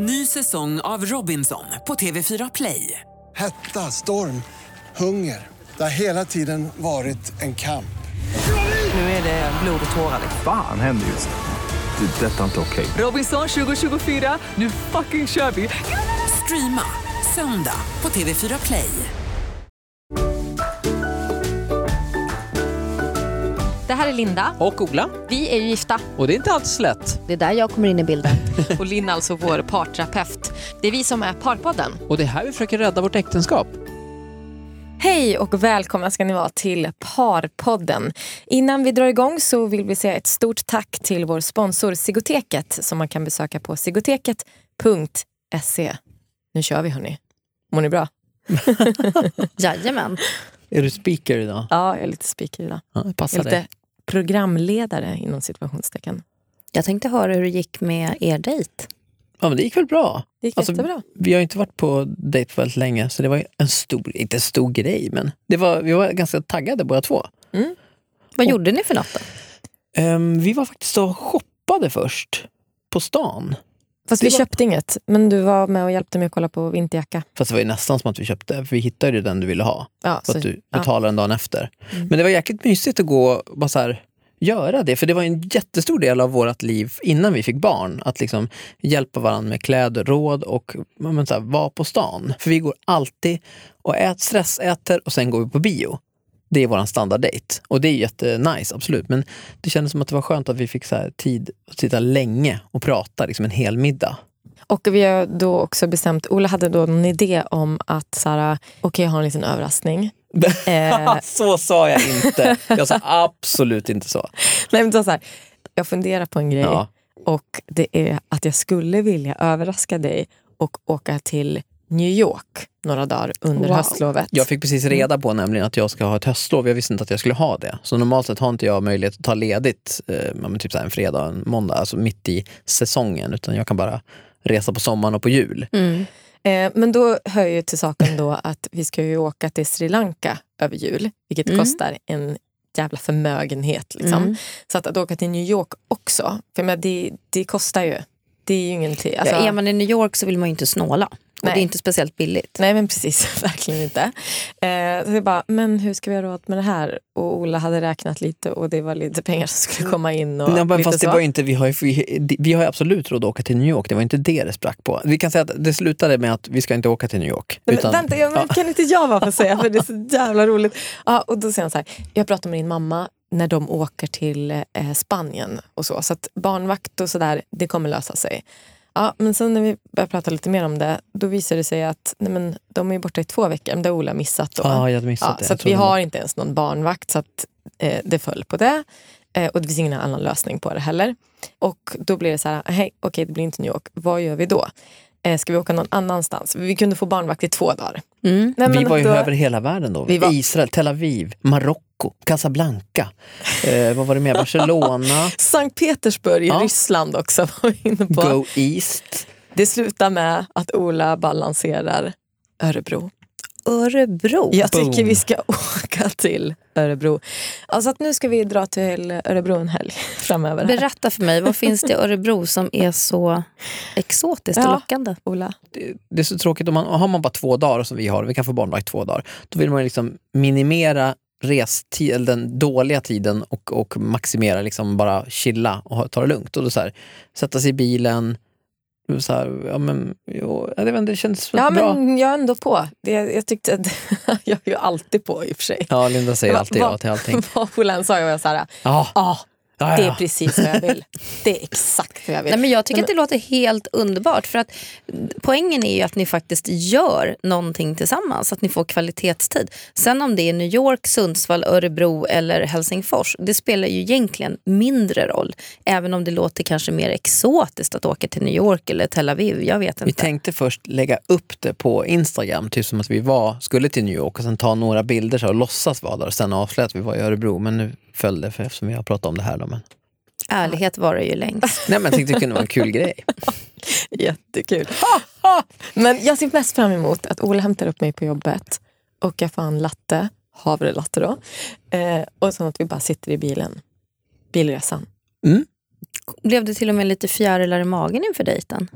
Ny säsong av Robinson på TV4 Play. Hetta, storm, hunger. Det har hela tiden varit en kamp. Nu är det blod och tårar. Fan händer just nu. Det. är Detta är inte okej. Robinson 2024, nu fucking kör vi! Streama söndag på TV4 Play. Det här är Linda. Och Ola. Vi är ju gifta. Och det är inte alltid så lätt. Det är där jag kommer in i bilden. och Linn alltså vår parterapeut. Det är vi som är Parpodden. Och det är här vi försöker rädda vårt äktenskap. Hej och välkomna ska ni vara till Parpodden. Innan vi drar igång så vill vi säga ett stort tack till vår sponsor Sigoteket som man kan besöka på sigoteket.se. Nu kör vi hörni. Mår ni bra? Jajamän. Är du speaker idag? Ja, jag är lite speaker idag. Ja, passar är dig. Programledare inom situationstecken. Jag tänkte höra hur det gick med er dejt. Ja, men det gick väl bra. Det gick Alltså, jättebra. Vi har inte varit på dejt väldigt länge, så det var en stor, inte en stor grej, men det var, vi var ganska taggade båda två. Vad gjorde ni för något då? Ehm, vi var faktiskt och shoppade först på stan. Fast vi var- köpte inget. Men du var med och hjälpte mig att kolla på vinterjacka. Fast det var ju nästan som att vi köpte, för vi hittade ju den du ville ha. Ja, Så så- att du ja. betalade den dagen efter. Mm. Men det var jäkligt mysigt att gå bara så här, göra det, för det var en jättestor del av vårt liv innan vi fick barn. Att liksom hjälpa varandra med kläder, råd och ja, men så här, vara på stan. För vi går alltid och ät, stressäter och sen går vi på bio. Det är vår standarddate. Och det är jättenice, absolut. Men det kändes som att det var skönt att vi fick så tid att sitta länge och prata, liksom en hel middag. Och vi har då också bestämt, Ola hade då en idé om att så här, okej jag har en liten överraskning. Eh. så sa jag inte. Jag sa absolut inte så. Nej, men så här, jag funderar på en grej Ja. och det är att jag skulle vilja överraska dig och åka till New York några dagar under Wow. höstlovet. Jag fick precis reda på nämligen att jag ska ha ett höstlov. Jag visste inte att jag skulle ha det. Så normalt sett har inte jag möjlighet att ta ledigt eh, typ så en fredag och en måndag, alltså mitt i säsongen. Utan jag kan bara resa på sommaren och på jul. Eh, men då hör ju till saken då att vi ska ju åka till Sri Lanka över jul, vilket Mm. kostar en jävla förmögenhet. Liksom. Mm. Så att, att åka till New York också, för men det, det kostar ju. Det är ju ingenting. Alltså, ja, är man i New York så vill man ju inte snåla. Och Nej. det är inte speciellt billigt. Nej men precis, verkligen inte. Eh, så jag bara, men hur ska vi ha råd med det här? Och Ola hade räknat lite och det var lite pengar som skulle komma in. Och Nej, men fast det var inte, vi, har ju, vi, vi har absolut råd att åka till New York. Det var inte det det sprack på. Vi kan säga att det slutade med att vi ska inte åka till New York. Nej, men, utan- vänta, jag, men, kan inte jag bara få säga för det är så jävla roligt. Ja, och då säger han så här, jag pratar med din mamma när de åker till eh, Spanien och så. Så att barnvakt och sådär, det kommer lösa sig. Ja, men sen när vi började prata lite mer om det, då visade det sig att nej, men, de är borta i två veckor. Men det har Ola missat då. Ja, jag hade missat Ja, det. så vi det var- har inte ens någon barnvakt så att eh, det föll på det. Eh, och det finns ingen annan lösning på det heller. Och då blir det så här, hej, okej det blir inte New York, vad gör vi då? Eh, ska vi åka någon annanstans? Vi kunde få barnvakt i två dagar. Mm. Nej, Vi var ju då- över hela världen då. Vi var- Israel, Tel Aviv, Marocko, Casablanca. Eh, vad var det mer? Barcelona, Sankt Petersburg i Ja. Ryssland också var vi inne på. Go East. Det slutar med att Ola balanserar Örebro. Örebro. Jag tycker Boom. vi ska åka till Örebro. Alltså att nu ska vi dra till Örebro en helg framöver. här. Berätta för mig, vad finns det i Örebro som är så exotiskt och Ja. lockande? Ola. det, det är så tråkigt om man har man bara två dagar som vi har, vi kan få barnvakt två dagar, då vill man liksom minimera restid, eller den dåliga tiden och, och maximera liksom bara chilla och ta det lugnt. Och då så här, sätta sig i bilen, så här, ja men, jo, jag vet inte, det känns Ja bra. men jag är ändå på. Det, jag tyckte att, jag är ju alltid på i och för sig. Ja, Linda säger alltid va- ja till allting. Vad Ola än sa jag var såhär, Ja, ja ja, det är ja. precis vad jag vill. Det är exakt vad jag vill. Nej, men jag tycker Nej, att det låter helt underbart. För att Poängen är ju att ni faktiskt gör någonting tillsammans, att ni får kvalitetstid. Sen om det är New York, Sundsvall, Örebro eller Helsingfors, det spelar ju egentligen mindre roll. Även om det låter kanske mer exotiskt att åka till New York eller Tel Aviv, jag vet Vi inte. tänkte först lägga upp det på Instagram, typ som att vi var, skulle till New York och sen ta några bilder så här och låtsas vara där och sen avslöja att vi var i Örebro. Men nu föll det för eftersom vi har pratat om det här. Då, men... Ärlighet varar ju längst. Nej, men jag tyckte det kunde vara en kul grej. Jättekul. Men jag ser mest fram emot att Ola hämtar upp mig på jobbet och jag får en latte, havrelatte då. Eh, och sen att vi bara sitter i bilen. Bilresan. Blev det till och med lite fjärilar i magen inför dejten?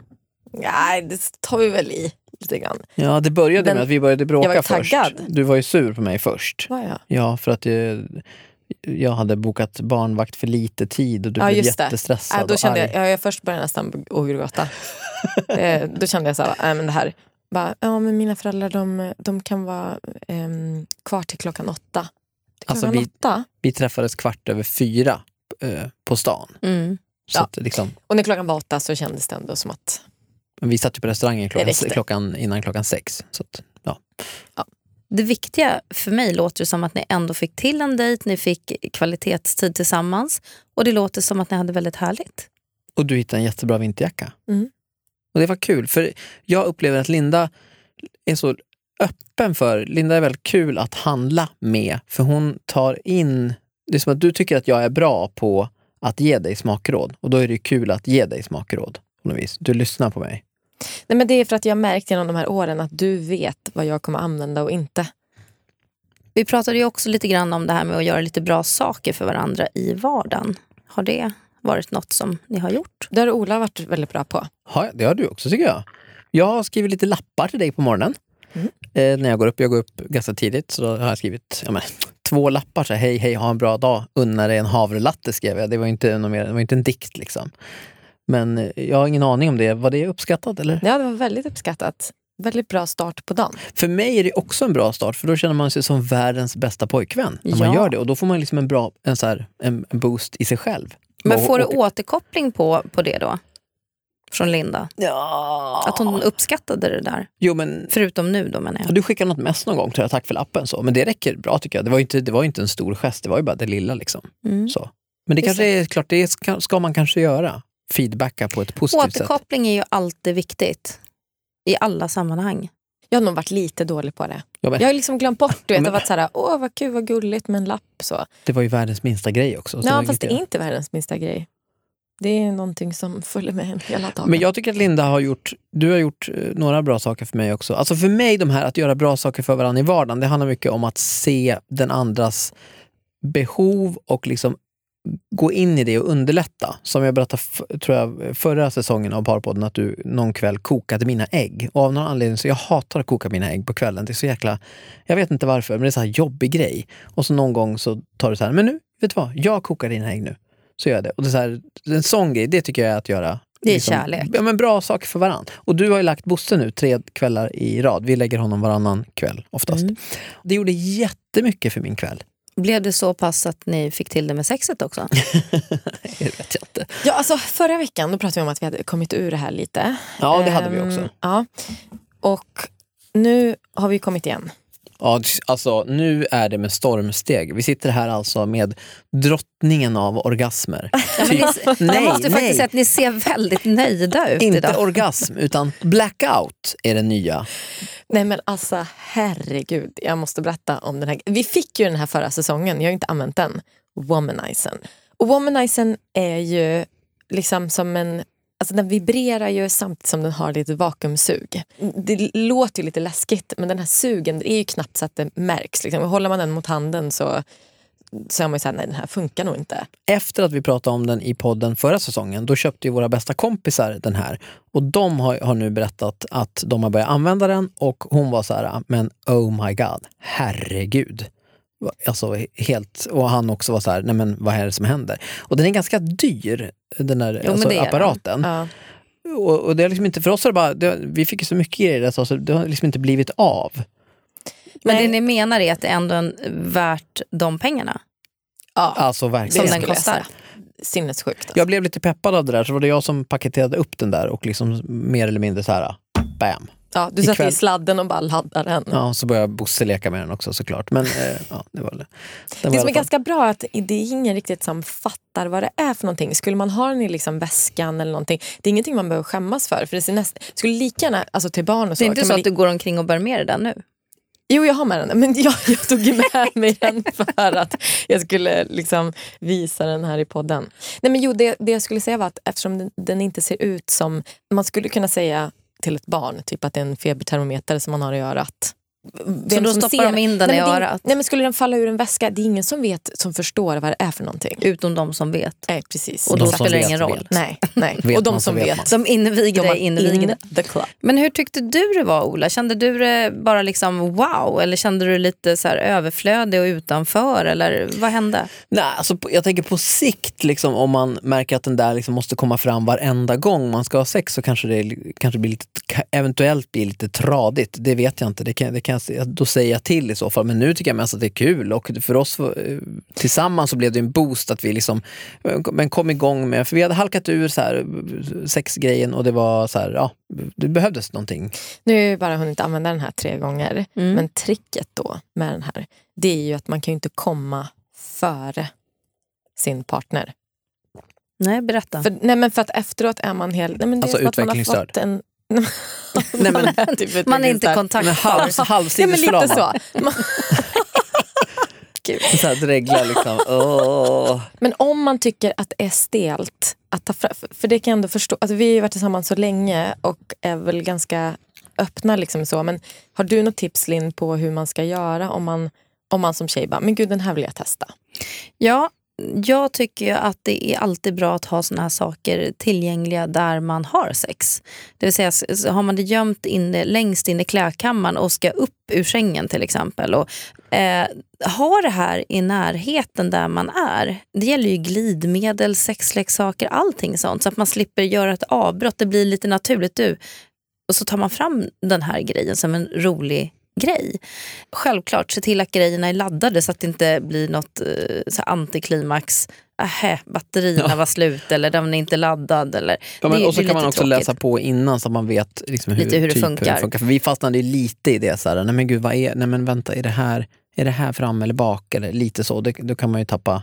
Nej, det tar vi väl i lite grann. Ja, det började Den- med att vi började bråka jag var först. taggad. Du var ju sur på mig först. Var jag? Ja, för att jag, jag hade bokat barnvakt för lite tid och du Ja, blev jättestressad Äh, då och kände arg. jag, ja, jag först började nästan gråta. eh, då kände jag så här, äh, men det här. Bara, ja, men mina föräldrar de, de kan vara ehm, kvar till klockan åtta. Till Alltså, klockan vi- åtta? Vi träffades kvart över fyra eh, på stan. Mm. Så Ja. att, liksom, Och när klockan var åtta så kändes det ändå som att men vi satt ju på restaurangen klockan, klockan, innan klockan sex. Så att, ja. Det viktiga för mig låter som att ni ändå fick till en dejt, ni fick kvalitetstid tillsammans och det låter som att ni hade väldigt härligt. Och du hittade en jättebra vinterjacka. Mm. Och det var kul, för jag upplever att Linda är så öppen för, Linda är väldigt kul att handla med, för hon tar in, det är som att du tycker att jag är bra på att ge dig smakråd och då är det kul att ge dig smakråd. På något vis. Du lyssnar på mig. Nej, men det är för att jag har märkt genom de här åren att du vet vad jag kommer använda och inte. Vi pratade ju också lite grann om det här med att göra lite bra saker för varandra i vardagen. Har det varit något som ni har gjort? Det har Ola varit väldigt bra på. Ja, det har du också tycker jag. Jag har skrivit lite lappar till dig på morgonen. Mm. Eh, när jag går upp. Jag går upp ganska tidigt så har jag skrivit ja, men, två lappar. Så här, hej, hej, ha en bra dag. Unna dig en havrelatte skrev jag. Det var inte, något mer, det var inte en dikt liksom. Men eh, jag har ingen aning om det. Var det uppskattat eller? Ja, det var väldigt uppskattat. Väldigt bra start på dagen. För mig är det också en bra start för då känner man sig som världens bästa pojkvän. När man Ja. gör det och då får man liksom en bra en, så här, en, boost i sig själv. Men får du återkoppling på, på det då? Från Linda? Ja. Att hon uppskattade det där? Jo men Förutom nu då menar Ja, jag. du skickade något mess någon gång, tror jag, tack för lappen. Så. Men det räcker bra tycker jag. Det var ju inte, det var inte en stor gest, det var ju bara det lilla. Liksom. Mm. Så. Men det Just kanske är klart, det ska, ska man kanske göra. Feedbacka på ett positivt sätt. Återkoppling är ju alltid viktigt. I alla sammanhang. Jag har nog varit lite dålig på det. Ja, men, Jag har liksom glömt bort det. Jag har varit såhär, åh vad kul, vad gulligt med en lapp. Så. det var ju världens minsta grej också. Ja, fast det är inte världens minsta grej. Det är någonting som följer med en hela dagen. Men jag tycker att Linda har gjort, du har gjort eh, några bra saker för mig också. Alltså för mig, de här att göra bra saker för varandra i vardagen, det handlar mycket om att se den andras behov och liksom gå in i det och underlätta. Som jag berättade tror jag, förra säsongen av Parpodden, att du någon kväll kokade mina ägg. Och av någon anledning så jag hatar att koka mina ägg på kvällen. Det är så jäkla, jag vet inte varför, men det är så här jobbig grej. Och så någon gång så tar du så här, men nu, vet du vad, jag kokar dina ägg nu. Så gör jag det. Och det är så här, en sån grej, det tycker jag är att göra Det är kärlek. Ja, men bra saker för varandra. Och du har ju lagt Bosse nu tre kvällar i rad. Vi lägger honom varannan kväll oftast. Mm. Det gjorde jättemycket för min kväll. Blev det så pass att ni fick till det med sexet också? Det vet jag inte. Ja, alltså, förra veckan då pratade vi om att vi hade kommit ur det här lite. Ja, det hade vi Ehm, också. Ja. Och nu har vi kommit igen. Ja, alltså, nu är det med stormsteg. Vi sitter här alltså med drottningen av orgasmer. Ja, ni, nej, jag måste faktiskt nej. säga att ni ser väldigt nöjda ut Inte idag. orgasm, utan blackout är det nya. Nej men alltså herregud, jag måste berätta om den här. Vi fick ju den här förra säsongen, jag har inte använt den. Womanizen. Och Womanizen är ju liksom som en Alltså den vibrerar ju samtidigt som den har lite vakuumsug. Det låter ju lite läskigt men den här sugen det är ju knappt så att det märks. Liksom. Håller man den mot handen så, så är man ju såhär, nej den här funkar nog inte. Efter att vi pratade om den i podden förra säsongen, då köpte ju våra bästa kompisar den här. Och de har, har nu berättat att de har börjat använda den och hon var så här, men oh my god, herregud. Alltså helt, och han också var så här, nej men vad är det som händer? Och den är ganska dyr, den där men alltså, det är den. apparaten. Ja. Och, och det har liksom inte, för oss har det bara, det, vi fick ju så mycket grejer, alltså, så det har liksom inte blivit av. Men Nej. det ni menar är att det ändå är värt de pengarna? Ja, Alltså Som verkligen. den skulle jag kostar. Sinnessjukt. Alltså. Jag blev lite peppad av det där, så var det jag som paketerade upp den där och liksom mer eller mindre så här, bam. Ja, du satte i sladden och bara laddade den. Ja, så började Bosse leka med den också såklart. Men eh, ja, det var det. Den Det som är ganska bra är att det är ingen riktigt som fattar vad det är för någonting. Skulle man ha den i liksom väskan eller någonting, det är ingenting man behöver skämmas för. för det näst, skulle lika gärna, alltså till barn och så. Det är inte så man att du går omkring och bär med dig den nu? Jo, jag har med den. Men jag, jag tog med mig den för att jag skulle liksom visa den här i podden. Nej, men jo, det, det jag skulle säga var att eftersom den, den inte ser ut som... Man skulle kunna säga till ett barn typ att det är en febertermometer som man har i örat vem då som stoppar ser. de in den nej, i örat? Nej men skulle den falla ur en väska, det är ingen som vet, som förstår vad det är för någonting. Utom de som vet. Nej precis. Och då De som spelar det vet, ingen roll. vet. Nej, nej. Vet och de så som vet vet. De inviger de dig har invigda. in the club. Men hur tyckte du det var Ola? Kände du det bara liksom wow eller kände du dig lite så här överflödig och utanför eller vad hände? Nej, alltså, jag tänker på sikt, liksom, om man märker att den där liksom måste komma fram varenda gång man ska ha sex så kanske det kanske blir lite, eventuellt blir lite tradigt. Det vet jag inte. Det kan, det kan, jag se- då säger jag till i så fall. Men nu tycker jag mest att det är kul och för oss eh, tillsammans så blev det en boost att vi liksom men kom igång med, för vi hade halkat ur så här, sexgrejen och det var så här, ja, det behövdes någonting. Nu har jag ju bara hunnit använda den här tre gånger. Mm. Men tricket då med den här, det är ju att man kan ju inte komma före sin partner. Nej, berätta. För, nej men för att efteråt är man helt... Nej men det Alltså är som att man har utvecklingsstörd. fått en... Nej, men- typ Man är inte kontaktbar. Halv, Ja men lite halvsidesförlamad. så. Så här dreglar liksom. Åh. men om man tycker att det är stelt, att ta fram, för det kan jag ändå förstå. Alltså, vi har ju varit tillsammans så länge och är väl ganska öppna. Liksom så. Men har du något tips Linn på hur man ska göra om man, om man som tjej bara, men gud den här vill jag testa. Ja, jag tycker ju att det är alltid bra att ha såna här saker tillgängliga där man har sex. Det vill säga, har man det gömt inne, längst in i klädkammaren och ska upp ur sängen till exempel. Och, eh, ha det här i närheten där man är. Det gäller ju glidmedel, sexleksaker, allting sånt. Så att man slipper göra ett avbrott. Det blir lite naturligt. Du. Och så tar man fram den här grejen som en rolig grej. Självklart, se till att grejerna är laddade så att det inte blir något eh, så antiklimax. Ähä, batterierna Ja. var slut eller den är inte laddad. Eller, Ja, men, det, och så det kan man också tråkigt. läsa på innan så att man vet liksom hur, Lite hur det typ funkar. För vi fastnade lite i det, så här, nej men gud vad är, nej men vänta, är det här, är det här fram eller bak? Eller lite så, det, då kan man ju tappa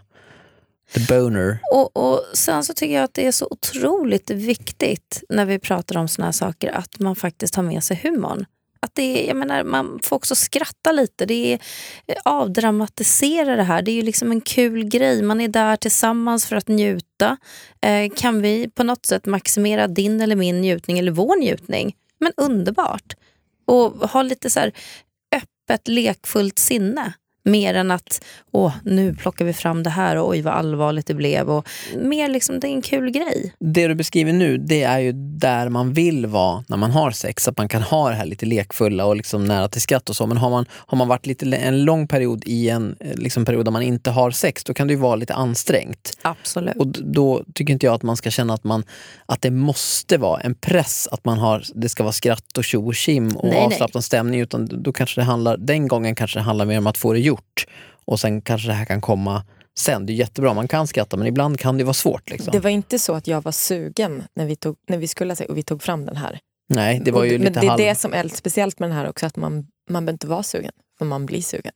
the boner. Och, och Sen så tycker jag att det är så otroligt viktigt när vi pratar om såna här saker att man faktiskt har med sig humorn. Att det är, jag menar, man får också skratta lite. Det är eh, avdramatisera det här. Det är ju liksom en kul grej. Man är där tillsammans för att njuta. Eh, kan vi på något sätt maximera din eller min njutning eller vår njutning? Men underbart. Och ha lite så här öppet, lekfullt sinne. Mer än att åh, nu plockar vi fram det här och oj vad allvarligt det blev. Och mer liksom, det är en kul grej. Det du beskriver nu, det är ju där man vill vara när man har sex. Att man kan ha det här lite lekfulla och liksom nära till skratt och så. Men har man, har man varit lite, en lång period i en eh, liksom period där man inte har sex, då kan det ju vara lite ansträngt. Absolut. Och då tycker inte jag att man ska känna att, man, att det måste vara en press att man har, det ska vara skratt och tjo och tjim och avslappnad stämning. Utan då kanske det handlar, den gången kanske det handlar mer om att få det gjort. Och sen kanske det här kan komma sen. Det är jättebra, man kan skratta men ibland kan det vara svårt. Liksom. Det var inte så att jag var sugen när vi, tog, när vi skulle och vi tog fram den här. Nej, det var ju Och- lite Men det är halv... det som är speciellt med den här också, att man, man behöver inte vara sugen, för man blir sugen.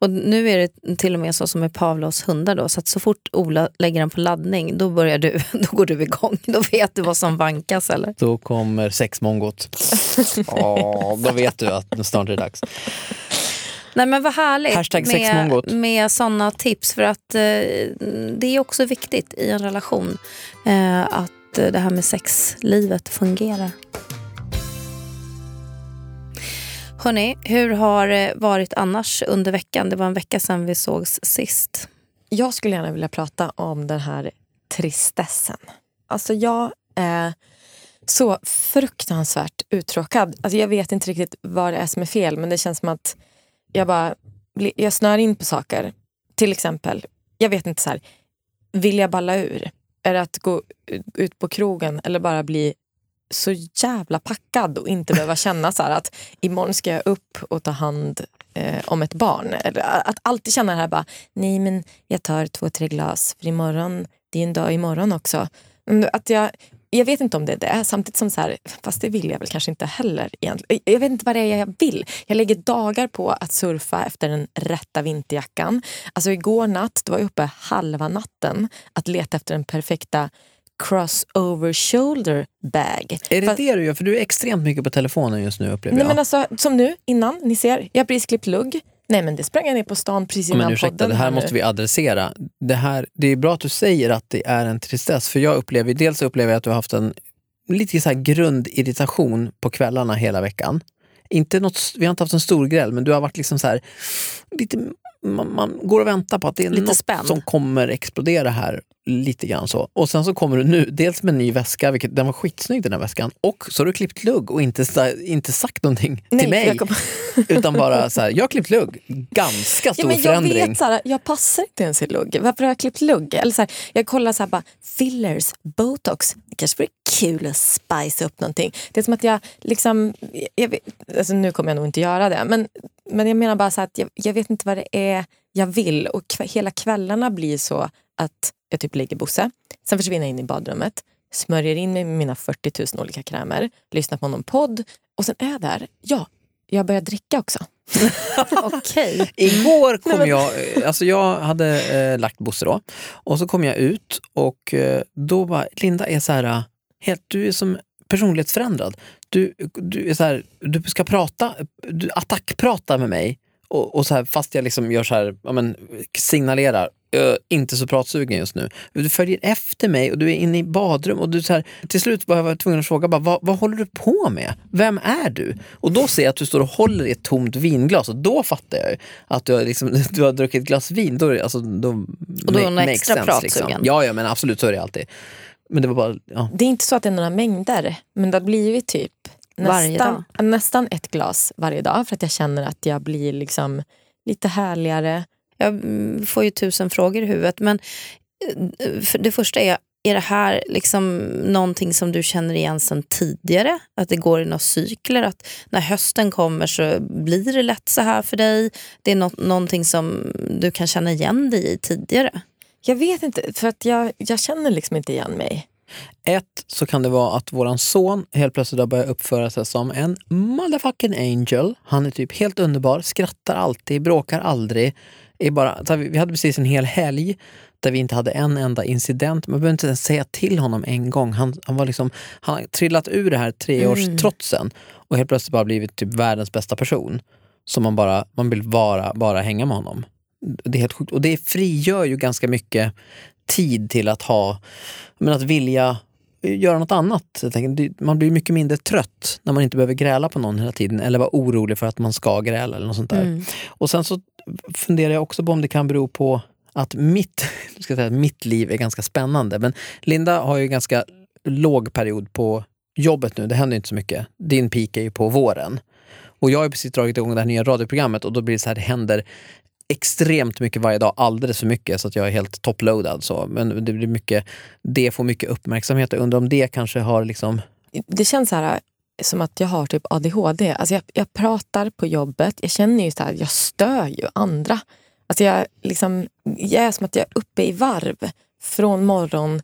Och nu är det till och med så som med Pavlos hundar då, så att så fort Ola lägger den på laddning då börjar du, då går du igång. Då vet du vad som vankas eller? Då kommer sexmongot. Åh, då vet du att snart är det dags. Nej men vad härligt Hashtag med, med sådana tips för att eh, det är också viktigt i en relation eh, att eh, det här med sexlivet fungerar. Hörni, hur har det varit annars under veckan? Det var en vecka sedan vi sågs sist. Jag skulle gärna vilja prata om den här tristessen. Alltså jag är så fruktansvärt uttråkad. Alltså jag vet inte riktigt vad det är som är fel men det känns som att jag bara jag snör in på saker. Till exempel, jag vet inte så här, vill jag balla ur? Är det att gå ut på krogen eller bara bli så jävla packad och inte behöva känna så att imorgon ska jag upp och ta hand eh, om ett barn. Att alltid känna det här bara, nej men jag tar två, tre glas för imorgon, det är en dag imorgon också. Mm, Att jag, jag vet inte om det är det, samtidigt som så här, fast det vill jag väl kanske inte heller egentligen. Jag vet inte vad det är jag vill. Jag lägger dagar på att surfa efter den rätta vinterjackan. Alltså igår natt, då var jag uppe halva natten att leta efter den perfekta crossover shoulder bag. Är det Fast- det du gör? För du är extremt mycket på telefonen just nu upplever Nej, jag. men alltså, som nu, innan, ni ser, jag har precis klippt lugg. Nej men det sprang jag ner på stan precis innan men ursäkta, podden. det här nu. måste vi adressera. Det, här, det är bra att du säger att det är en tristess, för jag upplever, dels upplever jag att du har haft en lite så här grundirritation på kvällarna hela veckan. inte något, vi har inte haft en stor gräl, men du har varit liksom så här, lite, man, man går och väntar på att det är Lite något spänd. som kommer explodera här. Lite grann så. Och sen så kommer du nu, dels med en ny väska, vilket, den var skitsnygg den här väskan, och så har du klippt lugg och inte, inte sagt någonting Nej, till mig. kom- Utan bara så här, jag har klippt lugg. Ganska stor Ja, men jag förändring. vet såhär, jag passar inte ens i lugg. Varför har jag klippt lugg? Eller såhär, jag kollar såhär bara, fillers, botox. Det kanske vore kul att spice upp någonting. Det är som att jag liksom, jag vet, alltså nu kommer jag nog inte göra det. Men, men jag menar bara så att jag, jag vet inte vad det är jag vill. Och kv- hela kvällarna blir så att jag typ lägger Bosse, sen försvinner jag in i badrummet, smörjer in mig med mina 40 000 olika krämer, lyssnar på någon podd och sen är jag där. Ja, jag börjar dricka också. Okej. Igår kom jag, eh, alltså jag hade eh, lagt Bosse då, och så kom jag ut och eh, då var Linda är så här, eh, helt, du är som personlighetsförändrad. Du, du, är så här, du ska prata, du attackprata med mig och, och så här, fast jag liksom gör så här, ja, men, signalerar "Ö, inte så pratsugen just nu. Du följer efter mig och du är inne i badrum och du så här, till slut var jag tvungen att fråga bara, vad, vad håller du på med? Vem är du? Och då ser jag att du står och håller i ett tomt vinglas och då fattar jag att du har, liksom, du har druckit ett glas vin. Då, alltså, då, Och då är hon extra sense, pratsugen. Ja, ja, men absolut så är det alltid. Men det var bara, ja. Det är inte så att det är några mängder, men det har blivit typ nästan, nästan ett glas varje dag för att jag känner att jag blir liksom lite härligare. Jag mm, får ju tusen frågor i huvudet. Men eh, för det första är, är det här liksom någonting som du känner igen sedan tidigare? Att det går i några cykler? Att när hösten kommer så blir det lätt så här för dig? Det är något, någonting som du kan känna igen dig i tidigare? Jag vet inte, för att jag, jag känner liksom inte igen mig. Ett, så kan det vara att våran son helt plötsligt har börjat uppföra sig som en motherfucking angel. Han är typ helt underbar, skrattar alltid, bråkar aldrig. Är bara, här, vi hade precis en hel helg där vi inte hade en enda incident. Man behöver inte ens säga till honom en gång. Han, han, var liksom, han har trillat ur det här treårstrotsen och helt plötsligt bara blivit typ världens bästa person. Så man, bara, man vill bara, bara hänga med honom. Det är helt sjukt. Och det frigör ju ganska mycket tid till att ha, men att vilja göra något annat. Tänker, Man blir mycket mindre trött när man inte behöver gräla på någon hela tiden eller vara orolig för att man ska gräla eller något sånt där. Och sen så funderar jag också på om det kan bero på att mitt, ska säga, mitt liv är ganska spännande. Men Linda har ju ganska låg period på jobbet nu, det händer inte så mycket. Din peak är ju på våren. Och jag har precis dragit igång det här nya radioprogrammet och då blir det så här, det händer extremt mycket varje dag, alldeles för mycket så att jag är helt toploadad. Så. Men det blir mycket, det får mycket uppmärksamhet. Jag undrar om det kanske har liksom... Det känns så här, eh, som att jag har typ ADHD. Alltså jag, jag pratar på jobbet, jag känner ju så här, jag stör ju andra. Alltså jag, liksom, jag är som att jag är uppe i varv från morgon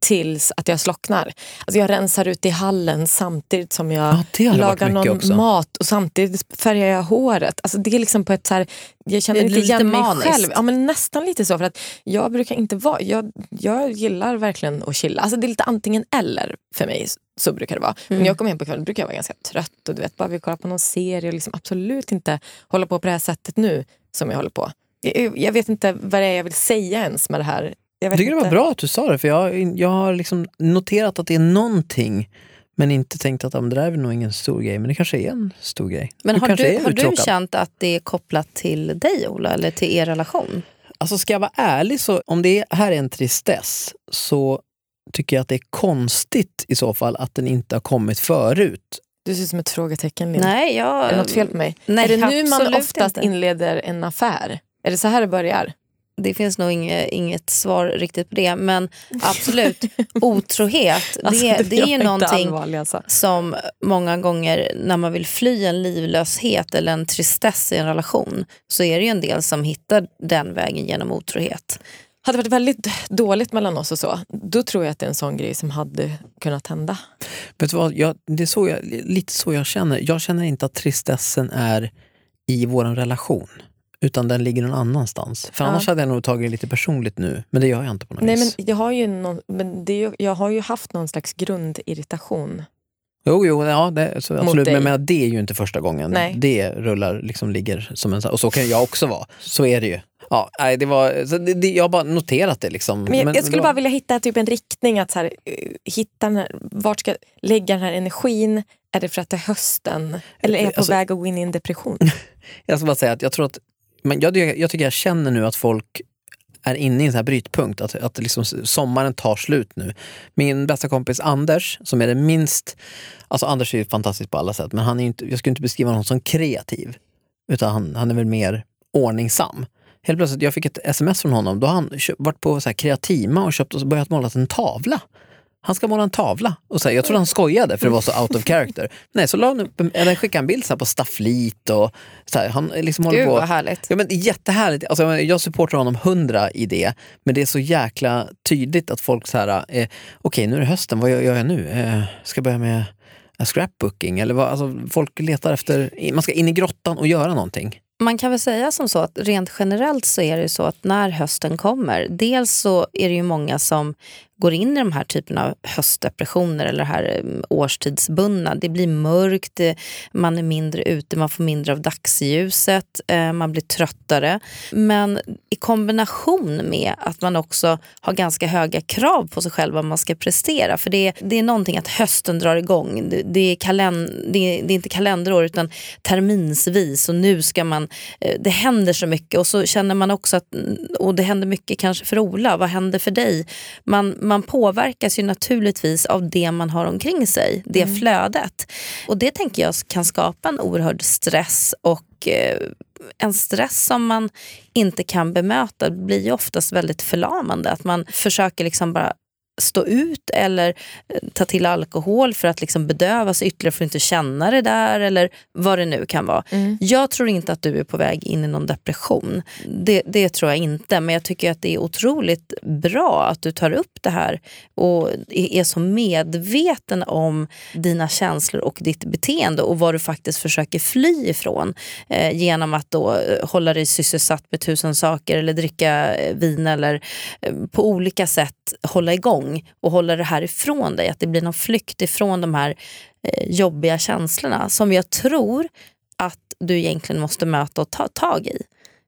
tills att jag slocknar. Alltså jag rensar ut i hallen samtidigt som jag varit lagar någon också. mat och samtidigt färgar jag håret. Alltså det är liksom på ett så här, jag känner inte lite igen mig maniskt. själv. Ja, men nästan lite så. För att jag brukar inte vara, jag, jag gillar verkligen att chilla. Alltså det är lite antingen eller för mig. Så brukar det vara. Men när jag kommer hem på kvällen brukar jag vara ganska trött och du vet, bara vill kolla på någon serie och liksom absolut inte hålla på på det här sättet nu som jag håller på. Jag, jag vet inte vad det är jag vill säga ens med det här. Jag tycker det inte. var bra att du sa det, för jag, jag har liksom noterat att det är någonting men inte tänkt att det där är nog ingen stor grej, men det kanske är en stor grej. Men har kanske du, har du känt att det är kopplat till dig Ola, eller till er relation? Alltså ska jag vara ärlig, så om det är, här är en tristess så tycker jag att det är konstigt i så fall att den inte har kommit förut. Du ser ut som ett frågetecken. Linn. Nej, jag... Är det något fel på mig? Nej, är det nu man oftast inte. inleder en affär? Är det så här det börjar? Det finns nog inget, inget svar riktigt på det. Men absolut, otrohet, Alltså, det, det är ju någonting alltså. som många gånger när man vill fly en livlöshet eller en tristess i en relation så är det ju en del som hittar den vägen genom otrohet. Hade det varit väldigt dåligt mellan oss och så, då tror jag att det är en sån grej som hade kunnat hända. Vet du vad, jag, det är så jag, lite så jag känner. Jag känner inte att tristessen är i vår relation. Utan den ligger någon annanstans. För Ja. annars hade jag nog tagit det lite personligt nu. Men det gör jag inte på något Nej, men vis. jag har ju, någon, men det är ju, jag har ju haft någon slags grundirritation. Jo, jo ja, det, absolut. Men, men det är ju inte första gången Nej. det rullar, liksom ligger som en... Och så kan jag också vara. Så är det ju. Ja, nej, det var, så det, det, jag har bara noterat det. Liksom. Men jag, jag skulle bara vilja hitta typ en riktning, att så här, eh, hitta den här, vart ska jag lägga den här energin Är det för att det är hösten? Eller är jag på Alltså- väg att gå in i en depression? Jag ska bara säga att jag tror att, men jag, jag tycker jag känner nu att folk är inne i en sån här brytpunkt, att, att liksom sommaren tar slut nu. Min bästa kompis Anders, som är den minst, alltså Anders är ju fantastisk på alla sätt, men han är ju inte, jag skulle inte beskriva honom som kreativ, utan han, han är väl mer ordningsam. Helt plötsligt, jag fick ett sms från honom, då har han köpt, varit på så här kreatima och köpt och börjat måla en tavla. Han ska måla en tavla. Och så här, jag trodde han skojade för det var så out of character. Nej, så la han upp, eller skickade en bild så på stafflit och så här, han liksom håller Gud på. vad härligt. Ja, men jättehärligt. Alltså, jag- supportar honom hundra i det, men det är så jäkla tydligt att folk så här, eh, okej nu är det hösten, vad gör, gör jag nu? Eh, ska jag börja med eh, scrapbooking? Eller vad, alltså, folk letar efter, man ska in i grottan och göra någonting. Man kan väl säga som så att rent generellt så är det så att när hösten kommer, dels så är det ju många som går in i de här typerna av höstdepressioner eller här eh, årstidsbundna. Det blir mörkt, eh, man är mindre ute, man får mindre av dagsljuset, eh, man blir tröttare. Men i kombination med att man också har ganska höga krav på sig själv vad man ska prestera. För det, det är någonting att hösten drar igång. Det, det, är kalen, det, är, det är inte kalenderår utan terminsvis och nu ska man, det händer så mycket och så känner man också att, mm, och det händer mycket kanske för Ola, vad händer för dig? Man, man påverkas ju naturligtvis av det man har omkring sig, det flödet. Och det tänker jag kan skapa en oerhörd stress och eh, en stress som man inte kan bemöta blir ju oftast väldigt förlamande. Att man försöker liksom bara stå ut eller eh, ta till alkohol för att liksom bedöva sig ytterligare för att inte känna det där eller vad det nu kan vara. Jag tror inte att du är på väg in i någon depression. Det, det tror jag inte. Men jag tycker att det är otroligt bra att du tar upp det här och är är så medveten om dina känslor och ditt beteende och vad du faktiskt försöker fly ifrån eh, genom att då eh, hålla dig sysselsatt med tusen saker eller dricka eh, vin eller eh, på olika sätt hålla igång och hålla det här ifrån dig. Att det blir någon flykt ifrån de här eh, jobbiga känslorna som jag tror att du egentligen måste möta och ta tag i.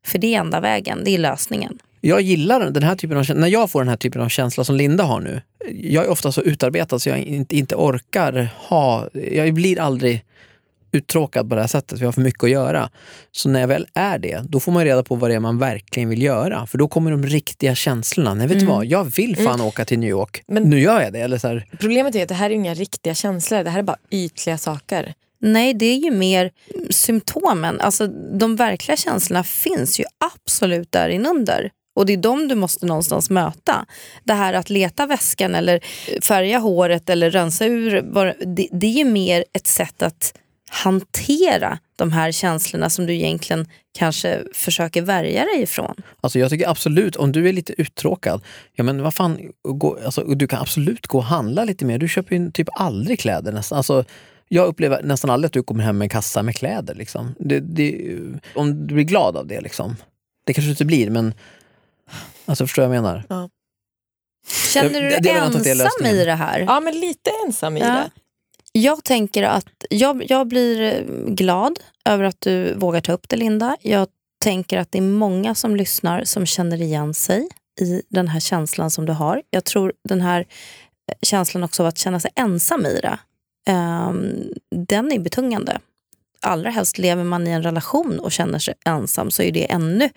För det är enda vägen, det är lösningen. Jag gillar den här typen av känsla, när jag får den här typen av känsla som Linda har nu. Jag är ofta så utarbetad så jag inte, inte orkar ha, jag blir aldrig uttråkad på det här sättet, jag har för mycket att göra. Så när jag väl är det, då får man reda på vad det är man verkligen vill göra. För då kommer de riktiga känslorna. Nej, vet du vad? Jag vill fan åka till New York. Men- nu gör jag det. Eller så här, Problemet är att det här är inga riktiga känslor, det här är bara ytliga saker. Nej, det är ju mer symptomen. Alltså, de verkliga känslorna finns ju absolut där inunder. Och det är de du måste någonstans möta. Det här att leta väskan eller färga håret eller rensa ur, det, det är ju mer ett sätt att hantera de här känslorna som du egentligen kanske försöker värja dig ifrån. Alltså jag tycker absolut, om du är lite uttråkad, ja men vad fan, gå, alltså, du kan absolut gå och handla lite mer. Du köper ju typ aldrig kläder nästan. Alltså, jag upplever nästan aldrig att du kommer hem med en kassa med kläder. Liksom. Det, det, om du blir glad av det, liksom. det kanske du inte blir, men alltså, förstår du vad jag menar? Känner du dig ensam i det här? Ja, men lite ensam i Ja. det. Jag tänker att jag, jag blir eh, glad över att du vågar ta upp det Linda. Jag tänker att det är många som lyssnar som känner igen sig i den här känslan som du har. Jag tror den här eh, känslan också av att känna sig ensam i det, um, den är betungande. Allra helst lever man i en relation och känner sig ensam så är det ännu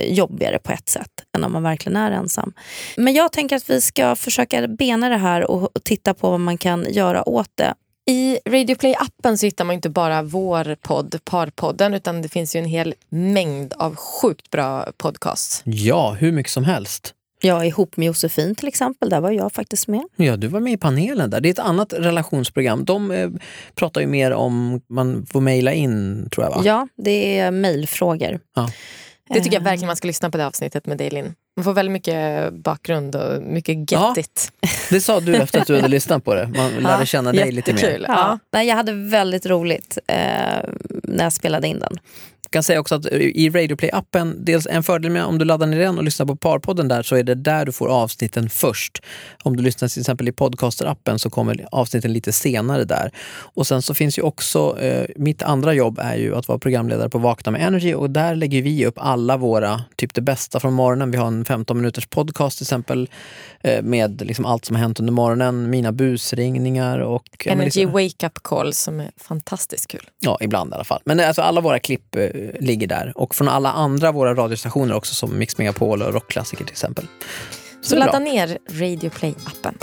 jobbigare på ett sätt än om man verkligen är ensam. Men jag tänker att vi ska försöka bena det här och titta på vad man kan göra åt det. I Radio Play-appen så hittar man inte bara vår podd, Parpodden, utan det finns ju en hel mängd av sjukt bra podcasts. Ja, hur mycket som helst. Jag är ihop med Josefin till exempel, där var jag faktiskt med. Ja, du var med i panelen där. Det är ett annat relationsprogram. De eh, pratar ju mer om, man får mejla in tror jag va? Ja, det är mejlfrågor. Ja. Det tycker jag verkligen man ska lyssna på det avsnittet med dig Linn. Man får väldigt mycket bakgrund och mycket Ja. gettigt. Det sa du efter att du hade lyssnat på det. Man lärde känna dig lite mer. Ja. Ja. Nej, jag hade väldigt roligt eh, när jag spelade in den. Kan säga också att i Radioplay-appen, dels en fördel med om du laddar ner den och lyssnar på Parpodden där så är det där du får avsnitten först. Om du lyssnar till exempel i Podcaster-appen så kommer avsnitten lite senare där. Och sen så finns ju också, eh, mitt andra jobb är ju att vara programledare på Vakna med Energy och där lägger vi upp alla våra, typ det bästa från morgonen. Vi har en 15 minuters podcast till exempel eh, med liksom allt som har hänt under morgonen, mina busringningar och... ja, Energy liksom- Wake Up Call som är fantastiskt kul. Ja, ibland i alla fall. Men alltså, alla våra klipp eh, ligger där. Och från alla andra våra radiostationer också, som Mix Megapol och rockklassiker till exempel. Så är ladda bra. ner Radio Play-appen.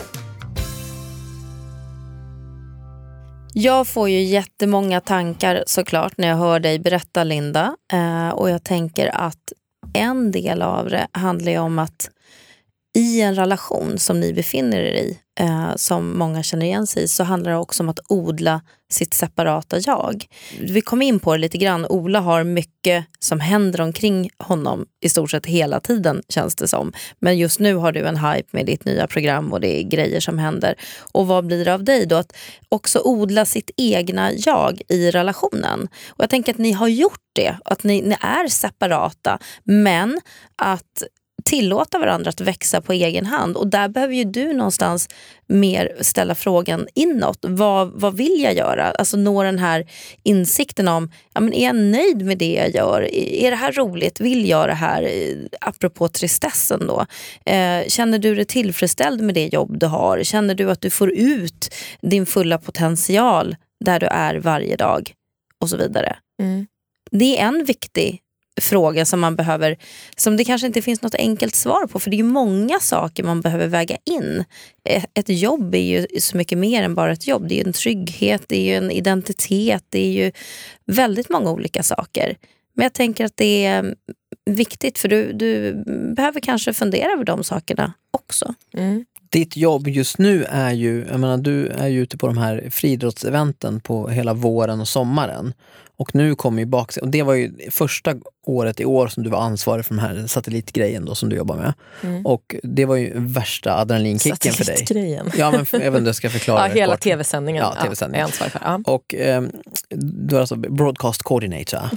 Jag får ju jättemånga tankar såklart när jag hör dig berätta Linda. Eh, och jag tänker att en del av det handlar ju om att i en relation som ni befinner er i, eh, som många känner igen sig i, så handlar det också om att odla sitt separata jag. Vi kom in på det lite grann. Ola har mycket som händer omkring honom i stort sett hela tiden känns det som. Men just nu har du en hype med ditt nya program och det är grejer som händer. Och vad blir det av dig då? Att också odla sitt egna jag i relationen. Och jag tänker att ni har gjort det, att ni, ni är separata. Men att tillåta varandra att växa på egen hand. Och där behöver ju du någonstans mer ställa frågan inåt. Vad, vad vill jag göra? Alltså nå den här insikten om, ja, men är jag nöjd med det jag gör? Är det här roligt? Vill jag det här? Apropå tristessen då. Eh, känner du dig tillfredsställd med det jobb du har? Känner du att du får ut din fulla potential där du är varje dag? Och så vidare. Mm. Det är en viktig fråga som man behöver, som det kanske inte finns något enkelt svar på för det är ju många saker man behöver väga in. Eh, ett jobb är ju så mycket mer än bara ett jobb. Det är ju en trygghet, det är ju en identitet, det är ju väldigt många olika saker. Men jag tänker att det är viktigt för du, du behöver kanske fundera över de sakerna också. Mm. Ditt jobb just nu är ju, jag menar, du är ju ute på de här friidrottseventen på hela våren och sommaren. Och nu kommer ju bak, och det var ju första året i år som du var ansvarig för den här satellitgrejen då som du jobbar med. Mm. Och det var ju värsta adrenalinkicken för dig. Satellitgrejen. Ja, men jag vet inte jag ska förklara Ja, hela tv-sändningen Ja, ja, TV-sändningen. är ansvarig för. Ja. Och ehm, du är alltså broadcast coordinator.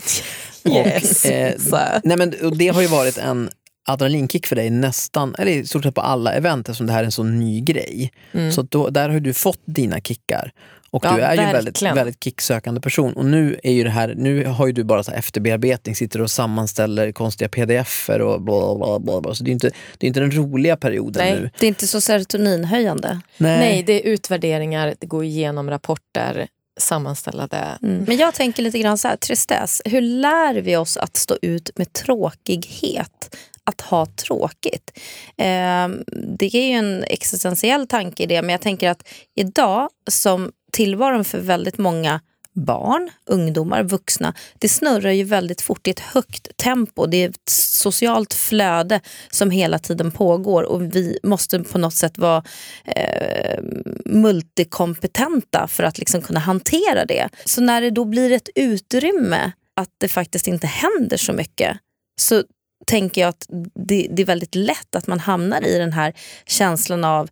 Yes. Och, eh, Så. nej men, och det har ju varit en adrenalinkick för dig nästan, eller i stort sett på alla event eftersom det här är en så ny grej. Så att då, där har du fått dina kickar. Och Ja, du är ju en väldigt, väldigt kicksökande person. Och nu är ju det här, nu har ju du bara så här efterbearbetning, sitter och sammanställer konstiga pdf-er och bla bla bla. bla. Så det är inte, det är inte den roliga perioden Nej. nu. Det är inte så serotoninhöjande. Nej, det är utvärderingar, det går igenom rapporter, sammanställda Mm. Men jag tänker lite grann så här, tristess. Hur lär vi oss att stå ut med tråkighet? Att ha tråkigt. Eh, det är ju en existentiell tanke i det, men jag tänker att idag som tillvaron för väldigt många barn, ungdomar, vuxna, det snurrar ju väldigt fort i ett högt tempo. Det är ett socialt flöde som hela tiden pågår och vi måste på något sätt vara eh, multikompetenta för att liksom kunna hantera det. Så när det då blir ett utrymme att det faktiskt inte händer så mycket så tänker jag att det, det är väldigt lätt att man hamnar i den här känslan av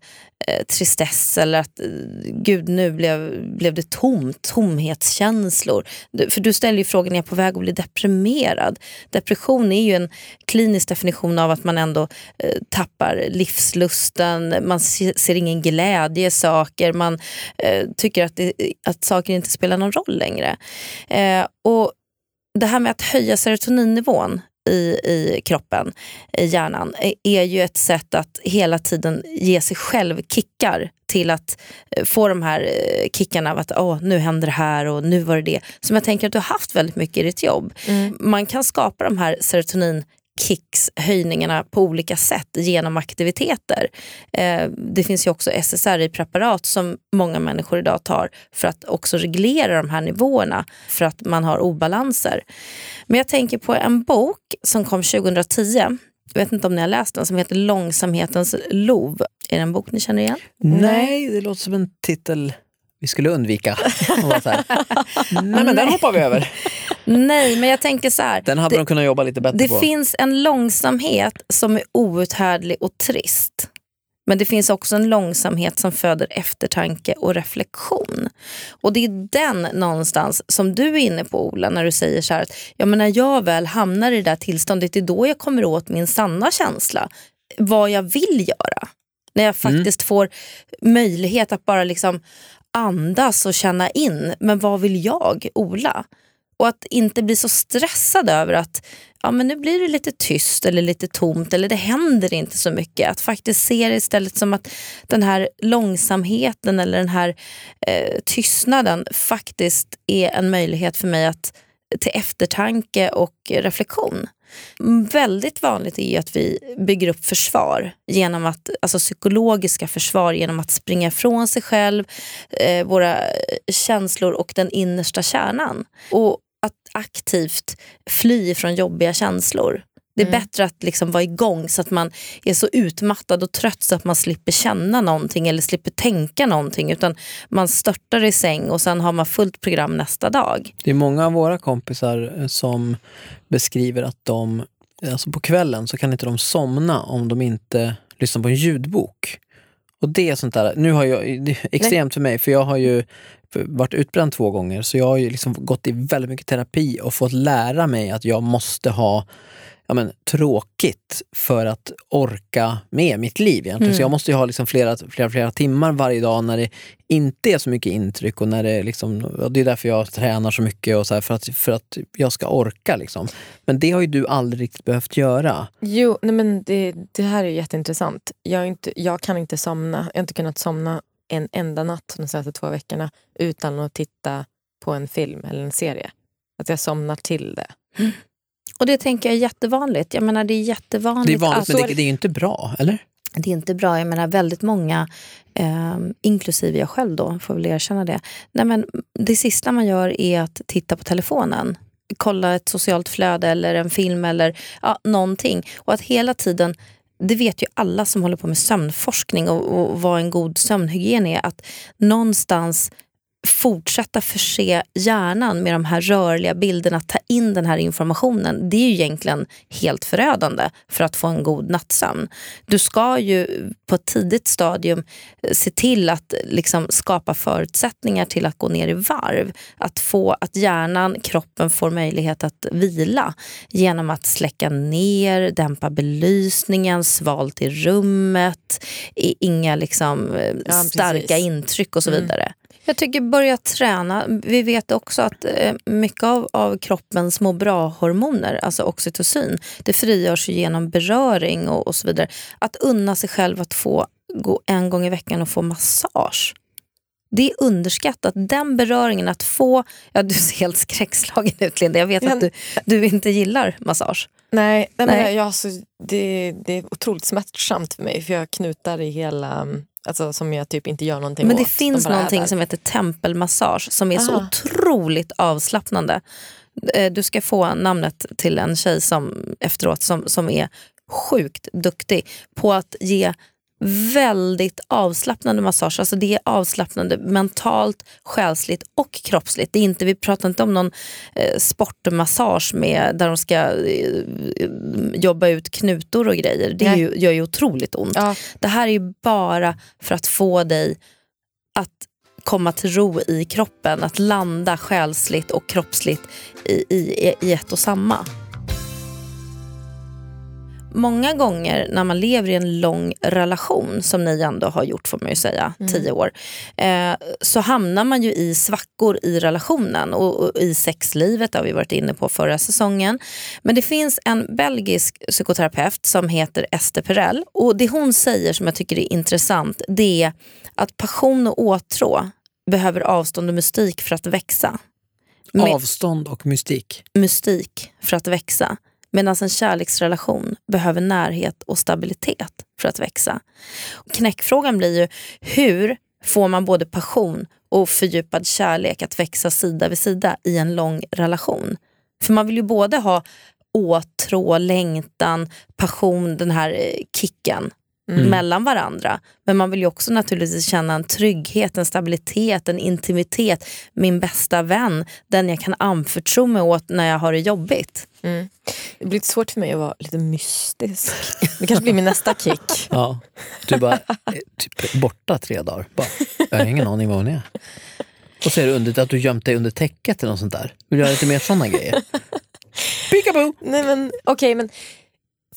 eh, tristess eller att eh, gud nu blev, blev det tomt, tomhetskänslor. Du- För du ställer ju frågan, är jag på väg att bli deprimerad? Depression är ju en klinisk definition av att man ändå eh, tappar livslusten, man se, ser ingen glädje i saker, man eh, tycker att, det, att saker inte spelar någon roll längre. Eh, och det här med att höja serotoninnivån i, i kroppen, i hjärnan, eh, är ju ett sätt att hela tiden ge sig själv kickar till att eh, få de här eh, kickarna av att Åh, nu händer det här och nu var det det. Som jag tänker att du har haft väldigt mycket i ditt jobb. Man kan skapa de här serotonin kicks, höjningarna på olika sätt genom aktiviteter. Eh, det finns ju också SSRI-preparat som många människor idag tar för att också reglera de här nivåerna för att man har obalanser. Men jag tänker på en bok som kom 2010 jag vet inte om ni har läst den, som heter Långsamhetens lov. Är det en bok ni känner igen? Nej, det låter som en titel vi skulle undvika. Nej men den hoppar vi över. Nej, men jag tänker så här. Den hade det, de kunnat jobba lite bättre det på. finns en långsamhet som är outhärdlig och trist. Men det finns också en långsamhet som föder eftertanke och reflektion. Och det är den någonstans som du är inne på Ola när du säger så här att ja, men när jag väl hamnar i det där tillståndet, det är då jag kommer åt min sanna känsla. Vad jag vill göra. När jag faktiskt får möjlighet att bara liksom andas och känna in, men vad vill jag, Ola? Och att inte bli så stressad över att ja, men nu blir det lite tyst eller lite tomt eller det händer inte så mycket. Att faktiskt se det istället som att den här långsamheten eller den här eh, tystnaden faktiskt är en möjlighet för mig att till eftertanke och reflektion. Väldigt vanligt är att vi bygger upp försvar, genom att, alltså psykologiska försvar genom att springa ifrån sig själv, eh, våra känslor och den innersta kärnan. Och att aktivt fly från jobbiga känslor. Det är Mm. bättre att liksom vara igång så att man är så utmattad och trött så att man slipper känna någonting eller slipper tänka någonting. Utan man störtar i säng och sen har man fullt program nästa dag. Det är många av våra kompisar eh, som beskriver att de, alltså på kvällen så kan inte de somna om de inte lyssnar på en ljudbok. Och det är sånt där, nu har jag, det är extremt för mig för jag har ju varit utbränd två gånger så jag har ju liksom gått i väldigt mycket terapi och fått lära mig att jag måste ha ja, men, tråkigt för att orka med mitt liv egentligen. Så jag måste ju ha liksom flera, flera, flera timmar varje dag när det inte är så mycket intryck och när det liksom, och det är därför jag tränar så mycket och så här, för, att, för att jag ska orka. Liksom. Men det har ju du aldrig riktigt behövt göra. Jo, nej men det, det här är jätteintressant. Jag, är inte, jag kan inte somna. Jag har inte kunnat somna en enda natt de senaste två veckorna utan att titta på en film eller en serie. Att jag somnar till det. Och det tänker jag är jättevanligt. Jag menar det är jättevanligt. Det är vanligt att, men det, det är inte bra, eller? det är inte bra. Jag menar väldigt många, eh, inklusive jag själv då, får väl erkänna det. Nej, men det sista man gör är att titta på telefonen. Kolla ett socialt flöde eller en film eller ja, någonting. Och att hela tiden, det vet ju alla som håller på med sömnforskning och, och vad en god sömnhygien är, att någonstans fortsätta förse hjärnan med de här rörliga bilderna, ta in den här informationen, det är ju egentligen helt förödande för att få en god nattsömn. Du ska ju på ett tidigt stadium eh, se till att liksom skapa förutsättningar till att gå ner i varv. Att få att hjärnan, kroppen får möjlighet att vila genom att släcka ner, dämpa belysningen, svalt i rummet, inga liksom, eh, Ja, starka intryck och så Mm. Jag tycker börja träna. Vi vet också att eh, mycket av, av kroppens må bra-hormoner, alltså oxytocin, det frigörs genom beröring och, och så vidare. Att unna sig själv att få gå en gång i veckan och få massage. Det är underskattat. Den beröringen, att få... Ja, du ser helt skräckslagen ut Linda. Jag vet Ja. att du, du inte gillar massage. Nej, nej, Nej. Men jag, alltså, det, det är otroligt smärtsamt för mig för jag har knutar i hela, alltså, som jag typ inte gör någonting Men det åt. finns De någonting som heter tempelmassage som är så Aha. otroligt avslappnande. Eh, Du ska få namnet till en tjej som, efteråt som, som är sjukt duktig på att ge väldigt avslappnande massage. Alltså det är avslappnande mentalt, själsligt och kroppsligt. Det är inte, vi pratar inte om någon eh, sportmassage med, där de ska eh, jobba ut knutor och grejer. Det ju, gör ju otroligt ont. Ja, Det här är ju bara för att få dig att komma till ro i kroppen, att landa själsligt och kroppsligt i, i, i ett och samma. Många gånger när man lever i en lång relation, som ni ändå har gjort får man ju säga, tio år, eh, så hamnar man ju i svackor i relationen och, och i sexlivet, det har vi varit inne på förra säsongen. Men det finns en belgisk psykoterapeut som heter Esther Perel och det hon säger som jag tycker är intressant det är att passion och åtrå behöver avstånd och mystik för att växa. Med- Avstånd och mystik. mystik för att växa. Medan en kärleksrelation behöver närhet och stabilitet för att växa. Knäckfrågan blir ju hur får man både passion och fördjupad kärlek att växa sida vid sida i en lång relation? För man vill ju både ha åtrå, längtan, passion, den här eh, kicken. Mm. mellan varandra. Men man vill ju också naturligtvis känna en trygghet, en stabilitet, en intimitet. Min bästa vän, den jag kan anförtro mig åt när jag har det jobbigt. Mm. Det blir lite svårt för mig att vara lite mystisk. Det kanske blir min nästa kick. Ja. Du bara är typ borta tre dagar. Bara, jag har ingen aning var hon är. Och så är det under, att du gömt dig under täcket eller något sånt där. Vill du göra lite mer sådana grejer? Peekaboo! Nej men okej, men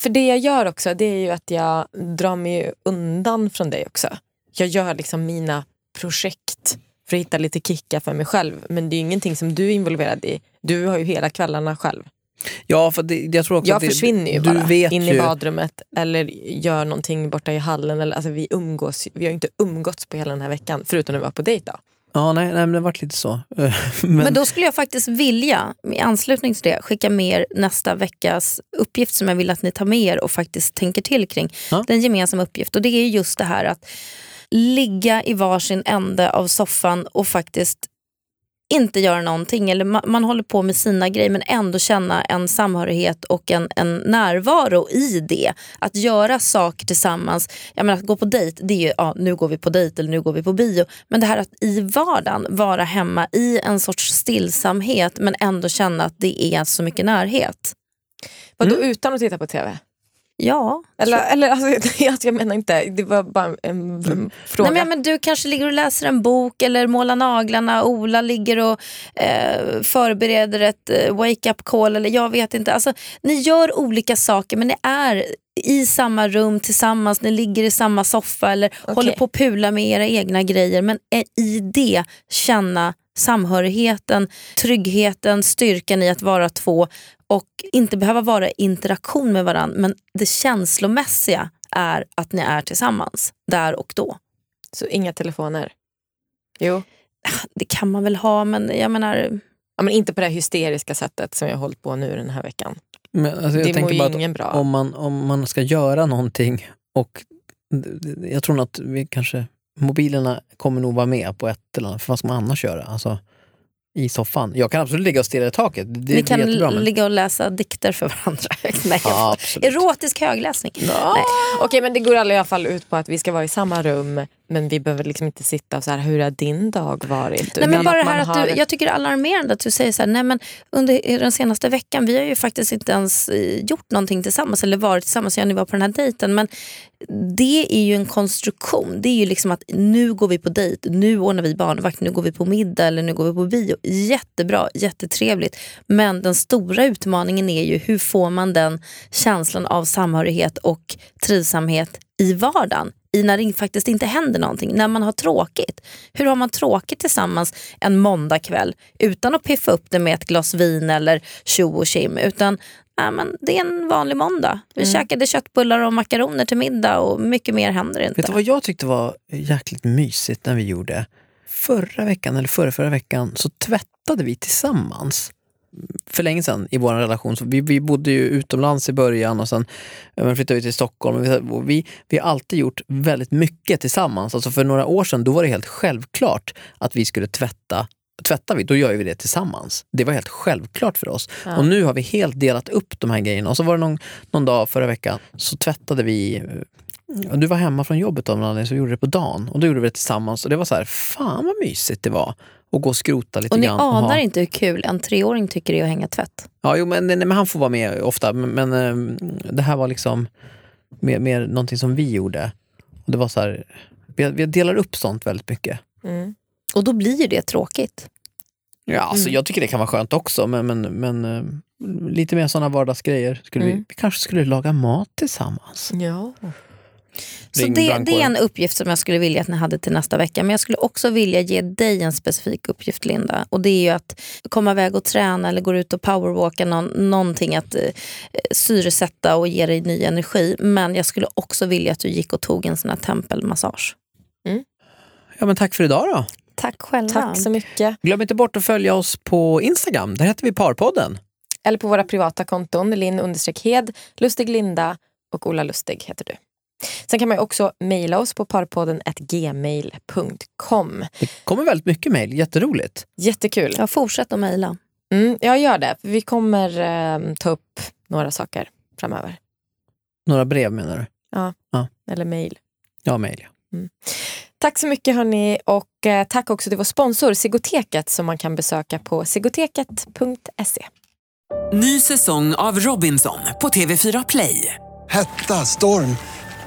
för det jag gör också det är ju att jag drar mig undan från dig också. Jag gör liksom mina projekt för att hitta lite kickar för mig själv. Men det är ju ingenting som du är involverad i. Du har ju hela kvällarna själv. Ja, för det, jag tror också Jag att det, försvinner ju du bara vet in ju, i badrummet eller gör någonting borta i hallen. Eller, alltså, vi, umgås, vi har ju inte umgåtts på hela den här veckan förutom när vi var på dejt. Då. Ja, nej, nej, men det varit lite så. men, Men då skulle jag faktiskt vilja, i anslutning till det, skicka med er nästa veckas uppgift som jag vill att ni tar med er och faktiskt tänker till kring. Ja. Den gemensamma uppgift. Och det är just det här att ligga i varsin ände av soffan och faktiskt inte göra någonting. Eller man, man håller på med sina grejer men ändå känna en samhörighet och en, en närvaro i det. Att göra saker tillsammans. Jag menar, att gå på dejt, det är ju ja, nu går vi på dejt eller nu går vi på bio. Men det här att i vardagen vara hemma i en sorts stillsamhet men ändå känna att det är så mycket närhet. Vadå Mm. utan att titta på tv? Ja. Eller, eller alltså, jag, menar inte, det var bara en, en fråga. Nej, men, men du kanske ligger och läser en bok eller målar naglarna. Ola ligger och eh, förbereder ett eh, wake-up call. Eller jag vet inte. Alltså, ni gör olika saker men ni är i samma rum tillsammans. Ni ligger i samma soffa eller Okej. håller på att pula med era egna grejer. Men i det känna samhörigheten, tryggheten, styrkan i att vara två och inte behöva vara i interaktion med varandra. Men det känslomässiga är att ni är tillsammans där och då. Så inga telefoner? Jo. Det kan man väl ha, men jag menar... Ja, men inte på det hysteriska sättet som jag har hållit på nu den här veckan. Men, alltså, jag det mår ju ingen bra. om man, om man ska göra någonting och jag tror nog att vi kanske, mobilerna kommer nog vara med på ett eller annat, för vad ska man annars göra? Alltså, I soffan. Jag kan absolut ligga och stirra i taket. Det, Ni kan jättebra. Men... ligga och läsa dikter för varandra. Nej, Ja. Erotisk högläsning. Nej. Okej, men det går i alla fall ut på att vi ska vara i samma rum men vi behöver liksom inte sitta och så här, hur har din dag varit? Nej, men bara man här att har- du, jag tycker det är alarmerande att du säger så här, nej men under den senaste veckan, vi har ju faktiskt inte ens eh, gjort någonting tillsammans eller varit tillsammans sen ni var på den här dejten. Men det är ju en konstruktion. Det är ju liksom att nu går vi på dejt, nu ordnar vi barnvakt, nu går vi på middag eller nu går vi på bio. Jättebra, jättetrevligt. Men den stora utmaningen är ju hur får man den känslan av samhörighet och trivsamhet i vardagen i när det faktiskt inte händer någonting, när man har tråkigt. Hur har man tråkigt tillsammans en måndagkväll utan att piffa upp det med ett glas vin eller tjo och tjim utan nej, men det är en vanlig måndag. Vi käkade köttbullar och makaroner till middag och mycket mer händer inte. Vet du vad jag tyckte var jäkligt mysigt när vi gjorde? Förra veckan eller förra, förra veckan så tvättade vi tillsammans. För länge sedan i vår relation. Så vi, vi bodde ju utomlands i början och sen ja, flyttade vi till Stockholm. Vi, vi, vi har alltid gjort väldigt mycket tillsammans. Alltså för några år sedan då var det helt självklart att vi skulle tvätta Tvättar vi, då gör vi det tillsammans. Det var helt självklart för oss. Och nu har vi helt delat upp de här grejerna. Och så var det någon, någon dag förra veckan så tvättade vi Ja, Du var hemma från jobbet av någon anledning så vi gjorde det på dagen. Och då gjorde vi det tillsammans och det var så här, fan vad mysigt det var. Att gå och skrota lite och ni grann. anar ha- inte hur kul en treåring tycker det är att hänga tvätt. Ja, jo, men, nej, men han får vara med ofta. Men, men eh, det här var liksom mer, mer någonting som vi gjorde. Och det var så här, vi, vi delar upp sånt väldigt mycket. Mm. Och då blir ju det tråkigt. Ja, alltså, Jag tycker det kan vara skönt också, men, men, men eh, lite mer sådana vardagsgrejer. Skulle vi, Mm. vi kanske skulle laga mat tillsammans. Ja. Så det, det är en uppgift som jag skulle vilja att ni hade till nästa vecka. Men jag skulle också vilja ge dig en specifik uppgift Linda. Och det är ju att komma iväg och träna eller gå ut och powerwalka. Någon, någonting att eh, syresätta och ge dig ny energi. Men jag skulle också vilja att du gick och tog en sån här tempelmassage. Ja, men tack för idag då. Tack själva. Tack så mycket. Glöm inte bort att följa oss på Instagram. Där heter vi Parpodden. Eller på våra privata konton, Linn Hed, Lustig Linda och Ola Lustig heter du. Sen kan man också mejla oss på parpodden gmail.com. Det kommer väldigt mycket mejl, jätteroligt. Jättekul. Ja, fortsätt att mejla. Mm, jag gör det. Vi kommer eh, ta upp några saker framöver. Några brev menar du? Eller mejl. Ja, mejl. Ja. Tack så mycket hörni och eh, tack också till vår sponsor Sigoteket som man kan besöka på sigoteket.se. Ny säsong av Robinson på TV4 Play. Hetta, storm,